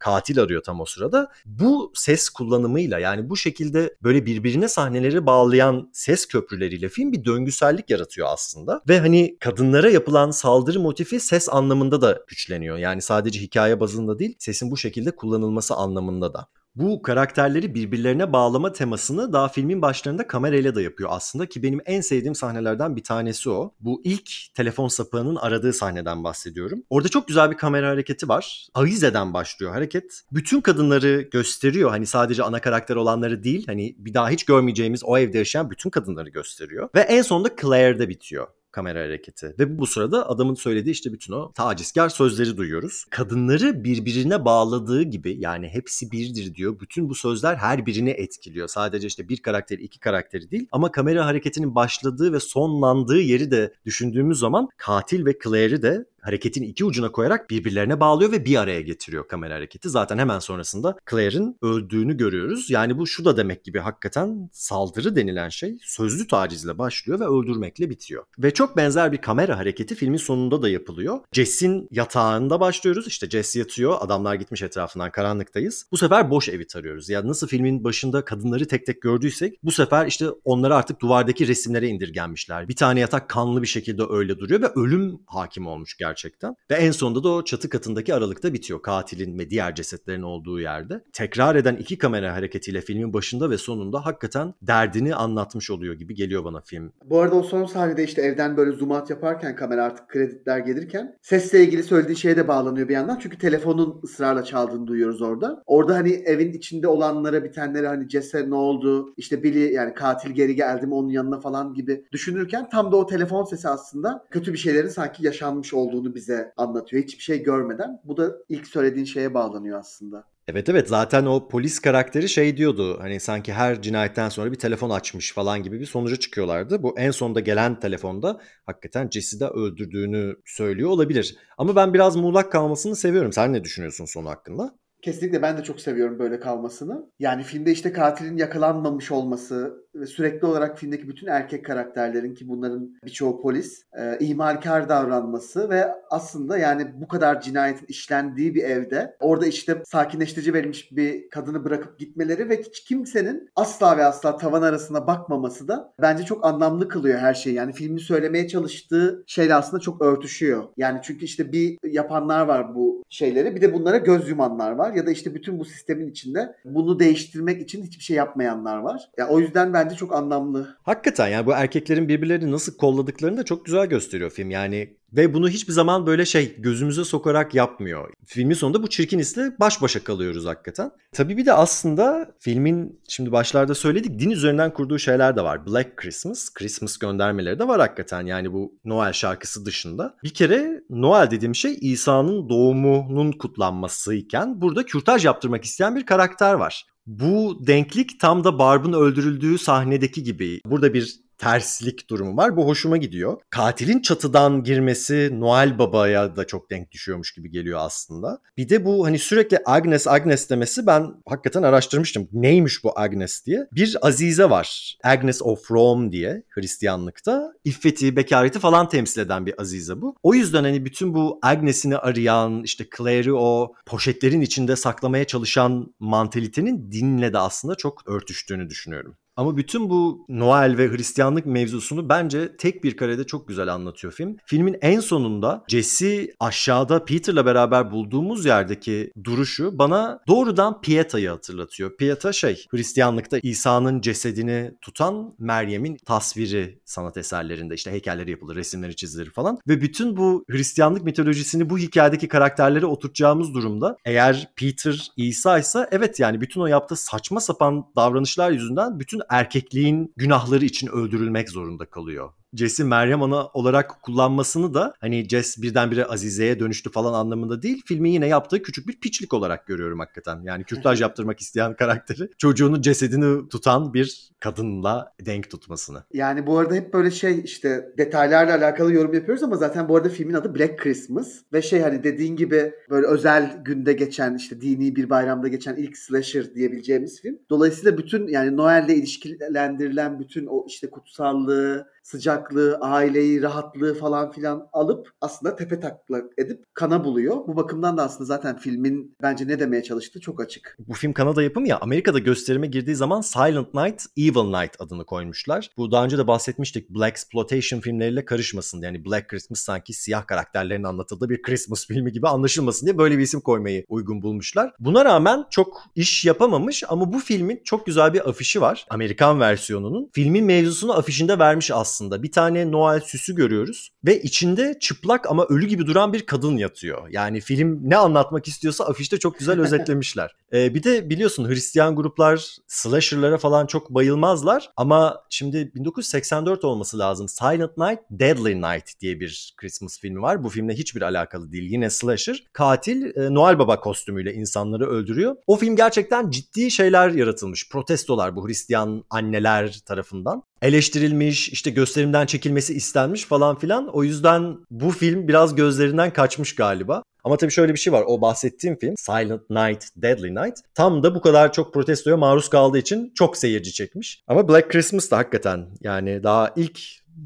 Katil arıyor tam o sırada. Bu ses kullanımıyla yani bu şekilde böyle birbirine sahneleri bağlayan ses köprüleriyle film bir döngüsellik yaratıyor aslında. Ve hani kadınlara yapılan saldırı motifi ses anlamında da güçleniyor. Yani sadece hikaye bazında değil sesin bu şekilde kullanılması anlamında da. Bu karakterleri birbirlerine bağlama temasını daha filmin başlarında kamerayla da yapıyor aslında ki benim en sevdiğim sahnelerden bir tanesi o. Bu ilk telefon sapığının aradığı sahneden bahsediyorum. Orada çok güzel bir kamera hareketi var. Avize'den başlıyor hareket. Bütün kadınları gösteriyor. Hani sadece ana karakter olanları değil. Hani bir daha hiç görmeyeceğimiz o evde yaşayan bütün kadınları gösteriyor. Ve en sonunda Claire'de bitiyor kamera hareketi. Ve bu sırada adamın söylediği işte bütün o tacizkar sözleri duyuyoruz. Kadınları birbirine bağladığı gibi yani hepsi birdir diyor. Bütün bu sözler her birini etkiliyor. Sadece işte bir karakteri iki karakteri değil. Ama kamera hareketinin başladığı ve sonlandığı yeri de düşündüğümüz zaman katil ve Claire'i de hareketin iki ucuna koyarak birbirlerine bağlıyor ve bir araya getiriyor kamera hareketi. Zaten hemen sonrasında Claire'in öldüğünü görüyoruz. Yani bu şu da demek gibi hakikaten saldırı denilen şey sözlü tacizle başlıyor ve öldürmekle bitiyor. Ve çok benzer bir kamera hareketi filmin sonunda da yapılıyor. Jess'in yatağında başlıyoruz. İşte Jess yatıyor. Adamlar gitmiş etrafından karanlıktayız. Bu sefer boş evi tarıyoruz. Yani nasıl filmin başında kadınları tek tek gördüysek bu sefer işte onları artık duvardaki resimlere indirgenmişler. Bir tane yatak kanlı bir şekilde öyle duruyor ve ölüm hakim olmuş gerçekten gerçekten. Ve en sonunda da o çatı katındaki aralıkta bitiyor. Katilin ve diğer cesetlerin olduğu yerde. Tekrar eden iki kamera hareketiyle filmin başında ve sonunda hakikaten derdini anlatmış oluyor gibi geliyor bana film. Bu arada o son sahnede işte evden böyle zoom out yaparken kamera artık kreditler gelirken sesle ilgili söylediği şeye de bağlanıyor bir yandan. Çünkü telefonun ısrarla çaldığını duyuyoruz orada. Orada hani evin içinde olanlara bitenlere hani Jesse ne oldu işte Billy yani katil geri geldi mi onun yanına falan gibi düşünürken tam da o telefon sesi aslında kötü bir şeylerin sanki yaşanmış olduğunu olduğunu bize anlatıyor. Hiçbir şey görmeden. Bu da ilk söylediğin şeye bağlanıyor aslında. Evet evet zaten o polis karakteri şey diyordu hani sanki her cinayetten sonra bir telefon açmış falan gibi bir sonuca çıkıyorlardı. Bu en sonunda gelen telefonda hakikaten Jesse'i de öldürdüğünü söylüyor olabilir. Ama ben biraz muğlak kalmasını seviyorum. Sen ne düşünüyorsun sonu hakkında? Kesinlikle ben de çok seviyorum böyle kalmasını. Yani filmde işte katilin yakalanmamış olması ve sürekli olarak filmdeki bütün erkek karakterlerin ki bunların birçoğu polis e, ihmalkar davranması ve aslında yani bu kadar cinayetin işlendiği bir evde orada işte sakinleştirici verilmiş bir kadını bırakıp gitmeleri ve hiç kimsenin asla ve asla tavan arasına bakmaması da bence çok anlamlı kılıyor her şeyi. Yani filmin söylemeye çalıştığı şeyle aslında çok örtüşüyor. Yani çünkü işte bir yapanlar var bu şeyleri bir de bunlara göz yumanlar var ya da işte bütün bu sistemin içinde bunu değiştirmek için hiçbir şey yapmayanlar var. Ya o yüzden bence çok anlamlı. Hakikaten yani bu erkeklerin birbirlerini nasıl kolladıklarını da çok güzel gösteriyor film. Yani ve bunu hiçbir zaman böyle şey gözümüze sokarak yapmıyor. Filmin sonunda bu çirkin hisle baş başa kalıyoruz hakikaten. Tabii bir de aslında filmin şimdi başlarda söyledik din üzerinden kurduğu şeyler de var. Black Christmas, Christmas göndermeleri de var hakikaten. Yani bu Noel şarkısı dışında. Bir kere Noel dediğim şey İsa'nın doğumunun kutlanmasıyken burada kürtaj yaptırmak isteyen bir karakter var. Bu denklik tam da Barb'ın öldürüldüğü sahnedeki gibi. Burada bir terslik durumu var. Bu hoşuma gidiyor. Katilin çatıdan girmesi Noel Baba'ya da çok denk düşüyormuş gibi geliyor aslında. Bir de bu hani sürekli Agnes Agnes demesi ben hakikaten araştırmıştım. Neymiş bu Agnes diye. Bir Azize var. Agnes of Rome diye Hristiyanlıkta. İffeti, bekareti falan temsil eden bir Azize bu. O yüzden hani bütün bu Agnes'ini arayan işte Claire'i o poşetlerin içinde saklamaya çalışan mantalitenin dinle de aslında çok örtüştüğünü düşünüyorum. Ama bütün bu Noel ve Hristiyanlık mevzusunu bence tek bir karede çok güzel anlatıyor film. Filmin en sonunda Jesse aşağıda Peter'la beraber bulduğumuz yerdeki duruşu bana doğrudan Pieta'yı hatırlatıyor. Pieta şey Hristiyanlıkta İsa'nın cesedini tutan Meryem'in tasviri sanat eserlerinde işte heykelleri yapılır, resimleri çizilir falan. Ve bütün bu Hristiyanlık mitolojisini bu hikayedeki karakterlere oturtacağımız durumda eğer Peter İsa ise evet yani bütün o yaptığı saçma sapan davranışlar yüzünden bütün erkekliğin günahları için öldürülmek zorunda kalıyor. Jess'i Meryem Ana olarak kullanmasını da hani Jess birdenbire Azize'ye dönüştü falan anlamında değil. Filmin yine yaptığı küçük bir piçlik olarak görüyorum hakikaten. Yani kürtaj <laughs> yaptırmak isteyen karakteri çocuğunun cesedini tutan bir kadınla denk tutmasını. Yani bu arada hep böyle şey işte detaylarla alakalı yorum yapıyoruz ama zaten bu arada filmin adı Black Christmas ve şey hani dediğin gibi böyle özel günde geçen işte dini bir bayramda geçen ilk slasher diyebileceğimiz film. Dolayısıyla bütün yani Noel'le ilişkilendirilen bütün o işte kutsallığı, sıcaklığı, aileyi, rahatlığı falan filan alıp aslında tepe taklak edip kana buluyor. Bu bakımdan da aslında zaten filmin bence ne demeye çalıştığı çok açık. Bu film Kanada yapımı ya Amerika'da gösterime girdiği zaman Silent Night, Evil Night adını koymuşlar. Bu daha önce de bahsetmiştik Black Exploitation filmleriyle karışmasın. Yani Black Christmas sanki siyah karakterlerin anlatıldığı bir Christmas filmi gibi anlaşılmasın diye böyle bir isim koymayı uygun bulmuşlar. Buna rağmen çok iş yapamamış ama bu filmin çok güzel bir afişi var. Amerikan versiyonunun. Filmin mevzusunu afişinde vermiş aslında. Bir tane Noel süsü görüyoruz ve içinde çıplak ama ölü gibi duran bir kadın yatıyor. Yani film ne anlatmak istiyorsa afişte çok güzel <laughs> özetlemişler. Ee, bir de biliyorsun Hristiyan gruplar slasher'lara falan çok bayılmazlar ama şimdi 1984 olması lazım. Silent Night, Deadly Night diye bir Christmas filmi var. Bu filmle hiçbir alakalı değil. Yine slasher. Katil e, Noel Baba kostümüyle insanları öldürüyor. O film gerçekten ciddi şeyler yaratılmış. Protestolar bu Hristiyan anneler tarafından eleştirilmiş, işte gösterimden çekilmesi istenmiş falan filan. O yüzden bu film biraz gözlerinden kaçmış galiba. Ama tabii şöyle bir şey var. O bahsettiğim film Silent Night, Deadly Night tam da bu kadar çok protestoya maruz kaldığı için çok seyirci çekmiş. Ama Black Christmas da hakikaten yani daha ilk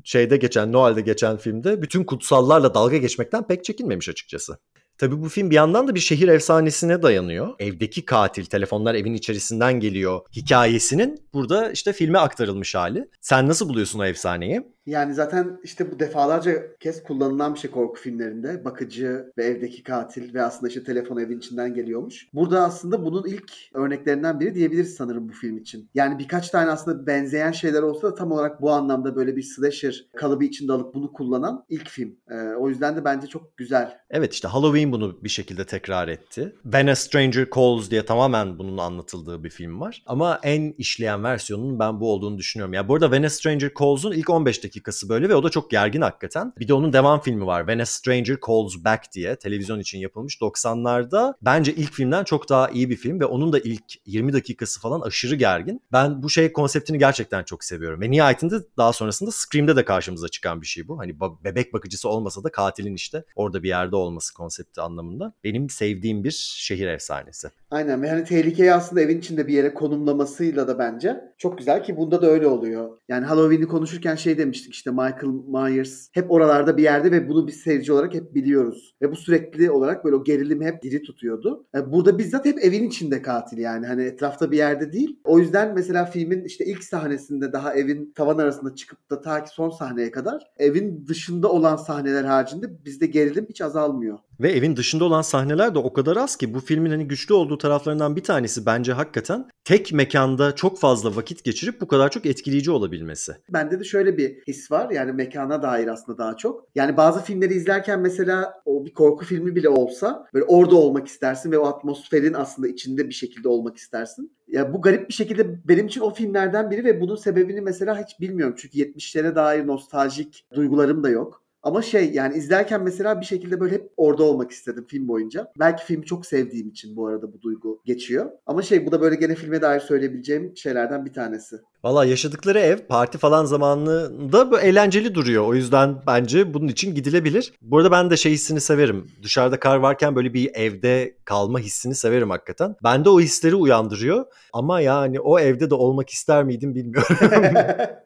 şeyde geçen, Noel'de geçen filmde bütün kutsallarla dalga geçmekten pek çekinmemiş açıkçası. Tabii bu film bir yandan da bir şehir efsanesine dayanıyor. Evdeki katil, telefonlar evin içerisinden geliyor hikayesinin burada işte filme aktarılmış hali. Sen nasıl buluyorsun o efsaneyi? Yani zaten işte bu defalarca kez kullanılan bir şey korku filmlerinde. Bakıcı ve evdeki katil ve aslında işte telefon evin içinden geliyormuş. Burada aslında bunun ilk örneklerinden biri diyebiliriz sanırım bu film için. Yani birkaç tane aslında benzeyen şeyler olsa da tam olarak bu anlamda böyle bir slasher kalıbı içinde alıp bunu kullanan ilk film. Ee, o yüzden de bence çok güzel. Evet işte Halloween bunu bir şekilde tekrar etti. When a Stranger Calls diye tamamen bunun anlatıldığı bir film var. Ama en işleyen versiyonunun ben bu olduğunu düşünüyorum. Ya yani bu arada When a Stranger Calls'un ilk 15 dakikası böyle ve o da çok gergin hakikaten. Bir de onun devam filmi var. When a Stranger Calls Back diye televizyon için yapılmış 90'larda. Bence ilk filmden çok daha iyi bir film ve onun da ilk 20 dakikası falan aşırı gergin. Ben bu şey konseptini gerçekten çok seviyorum. Ve nihayetinde daha sonrasında Scream'de de karşımıza çıkan bir şey bu. Hani bebek bakıcısı olmasa da katilin işte orada bir yerde olması konsepti anlamında. Benim sevdiğim bir şehir efsanesi. Aynen ve hani tehlikeyi aslında evin içinde bir yere konumlamasıyla da bence çok güzel ki bunda da öyle oluyor. Yani Halloween'i konuşurken şey demiştik işte Michael Myers hep oralarda bir yerde ve bunu bir seyirci olarak hep biliyoruz. Ve bu sürekli olarak böyle o gerilimi hep diri tutuyordu. Yani e, burada bizzat hep evin içinde katil yani hani etrafta bir yerde değil. O yüzden mesela filmin işte ilk sahnesinde daha evin tavan arasında çıkıp da ta ki son sahneye kadar evin dışında olan sahneler haricinde bizde gerilim hiç azalmıyor. Ve evin dışında olan sahneler de o kadar az ki bu filmin hani güçlü olduğu taraflarından bir tanesi bence hakikaten tek mekanda çok fazla vakit geçirip bu kadar çok etkileyici olabilmesi. Bende de şöyle bir his var yani mekana dair aslında daha çok. Yani bazı filmleri izlerken mesela o bir korku filmi bile olsa böyle orada olmak istersin ve o atmosferin aslında içinde bir şekilde olmak istersin. Ya bu garip bir şekilde benim için o filmlerden biri ve bunun sebebini mesela hiç bilmiyorum. Çünkü 70'lere dair nostaljik duygularım da yok. Ama şey yani izlerken mesela bir şekilde böyle hep orada olmak istedim film boyunca. Belki filmi çok sevdiğim için bu arada bu duygu geçiyor. Ama şey bu da böyle gene filme dair söyleyebileceğim şeylerden bir tanesi. Valla yaşadıkları ev parti falan zamanında bu eğlenceli duruyor. O yüzden bence bunun için gidilebilir. Bu arada ben de şey hissini severim. Dışarıda kar varken böyle bir evde kalma hissini severim hakikaten. Bende o hisleri uyandırıyor. Ama yani o evde de olmak ister miydim bilmiyorum. <laughs>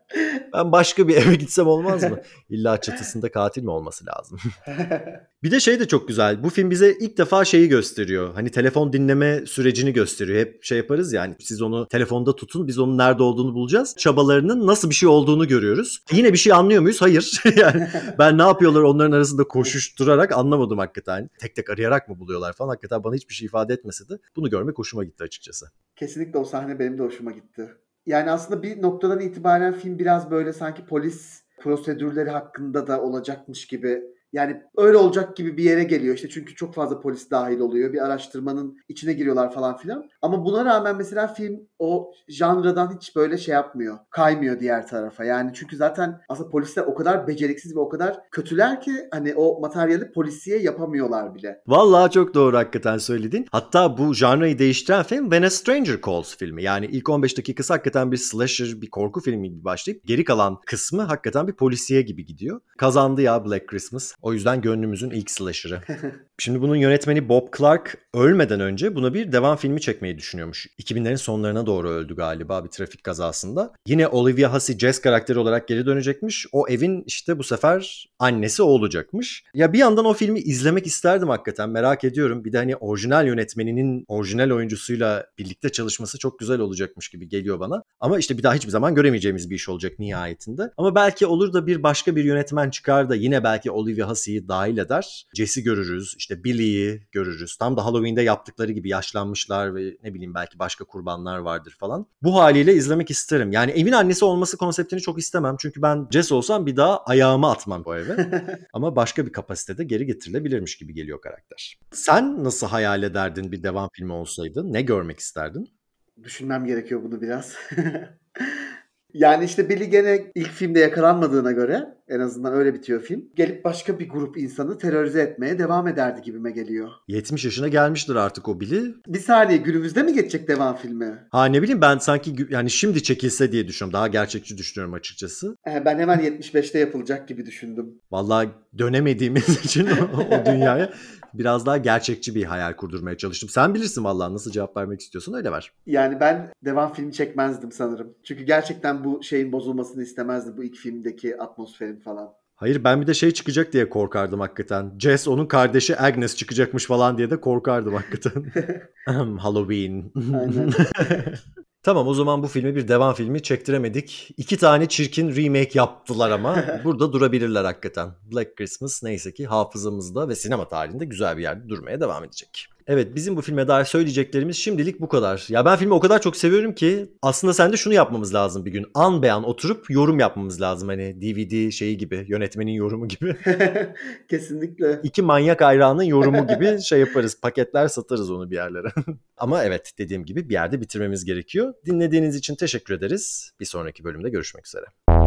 ben başka bir eve gitsem olmaz mı? İlla çatısında katil mi olması lazım? <laughs> bir de şey de çok güzel. Bu film bize ilk defa şeyi gösteriyor. Hani telefon dinleme sürecini gösteriyor. Hep şey yaparız yani siz onu telefonda tutun biz onun nerede olduğunu bulacağız. Çabalarının nasıl bir şey olduğunu görüyoruz. Yine bir şey anlıyor muyuz? Hayır. <laughs> yani ben ne yapıyorlar onların arasında koşuşturarak anlamadım hakikaten. Tek tek arayarak mı buluyorlar falan hakikaten bana hiçbir şey ifade etmese de bunu görmek hoşuma gitti açıkçası. Kesinlikle o sahne benim de hoşuma gitti. Yani aslında bir noktadan itibaren film biraz böyle sanki polis prosedürleri hakkında da olacakmış gibi yani öyle olacak gibi bir yere geliyor işte çünkü çok fazla polis dahil oluyor. Bir araştırmanın içine giriyorlar falan filan. Ama buna rağmen mesela film o janradan hiç böyle şey yapmıyor. Kaymıyor diğer tarafa. Yani çünkü zaten aslında polisler o kadar beceriksiz ve o kadar kötüler ki hani o materyali polisiye yapamıyorlar bile. Vallahi çok doğru hakikaten söyledin. Hatta bu janrayı değiştiren film When a Stranger Calls filmi. Yani ilk 15 dakikası hakikaten bir slasher, bir korku filmi gibi başlayıp geri kalan kısmı hakikaten bir polisiye gibi gidiyor. Kazandı ya Black Christmas. O yüzden gönlümüzün ilk slasher'ı. <laughs> Şimdi bunun yönetmeni Bob Clark ölmeden önce buna bir devam filmi çekmeyi düşünüyormuş. 2000'lerin sonlarına doğru öldü galiba bir trafik kazasında. Yine Olivia Hussey Jess karakteri olarak geri dönecekmiş. O evin işte bu sefer annesi o olacakmış. Ya bir yandan o filmi izlemek isterdim hakikaten merak ediyorum. Bir de hani orijinal yönetmeninin orijinal oyuncusuyla birlikte çalışması çok güzel olacakmış gibi geliyor bana. Ama işte bir daha hiçbir zaman göremeyeceğimiz bir iş olacak nihayetinde. Ama belki olur da bir başka bir yönetmen çıkar da yine belki Olivia Hussey'i dahil eder. Jess'i görürüz, işte Billy'yi görürüz. Tam da Halloween'de yaptıkları gibi yaşlanmışlar ve ne bileyim belki başka kurbanlar vardır falan. Bu haliyle izlemek isterim. Yani evin annesi olması konseptini çok istemem. Çünkü ben Jess olsam bir daha ayağımı atmam bu eve. <laughs> Ama başka bir kapasitede geri getirilebilirmiş gibi geliyor karakter. Sen nasıl hayal ederdin bir devam filmi olsaydı? Ne görmek isterdin? Düşünmem gerekiyor bunu biraz. <laughs> yani işte Billy gene ilk filmde yakalanmadığına göre en azından öyle bitiyor film. Gelip başka bir grup insanı terörize etmeye devam ederdi gibime geliyor. 70 yaşına gelmiştir artık o Billy. Bir saniye günümüzde mi geçecek devam filmi? Ha ne bileyim ben sanki gü- yani şimdi çekilse diye düşünüyorum. Daha gerçekçi düşünüyorum açıkçası. Ee, Ben hemen 75'te yapılacak gibi düşündüm. Vallahi dönemediğimiz <laughs> için o, o dünyaya biraz daha gerçekçi bir hayal kurdurmaya çalıştım. Sen bilirsin vallahi nasıl cevap vermek istiyorsun öyle ver. Yani ben devam filmi çekmezdim sanırım. Çünkü gerçekten bu şeyin bozulmasını istemezdim. Bu ilk filmdeki atmosferin falan. Hayır ben bir de şey çıkacak diye korkardım hakikaten. Jess onun kardeşi Agnes çıkacakmış falan diye de korkardım hakikaten. <laughs> <laughs> Halloween. Aynen. <laughs> Tamam o zaman bu filmi bir devam filmi çektiremedik. İki tane çirkin remake yaptılar ama <laughs> burada durabilirler hakikaten. Black Christmas neyse ki hafızamızda ve sinema tarihinde güzel bir yerde durmaya devam edecek. Evet bizim bu filme dair söyleyeceklerimiz şimdilik bu kadar. Ya ben filmi o kadar çok seviyorum ki aslında sen de şunu yapmamız lazım bir gün. An beyan oturup yorum yapmamız lazım. Hani DVD şeyi gibi yönetmenin yorumu gibi. <laughs> Kesinlikle. İki manyak hayranın yorumu gibi şey yaparız. Paketler satarız onu bir yerlere. <laughs> Ama evet dediğim gibi bir yerde bitirmemiz gerekiyor. Dinlediğiniz için teşekkür ederiz. Bir sonraki bölümde görüşmek üzere.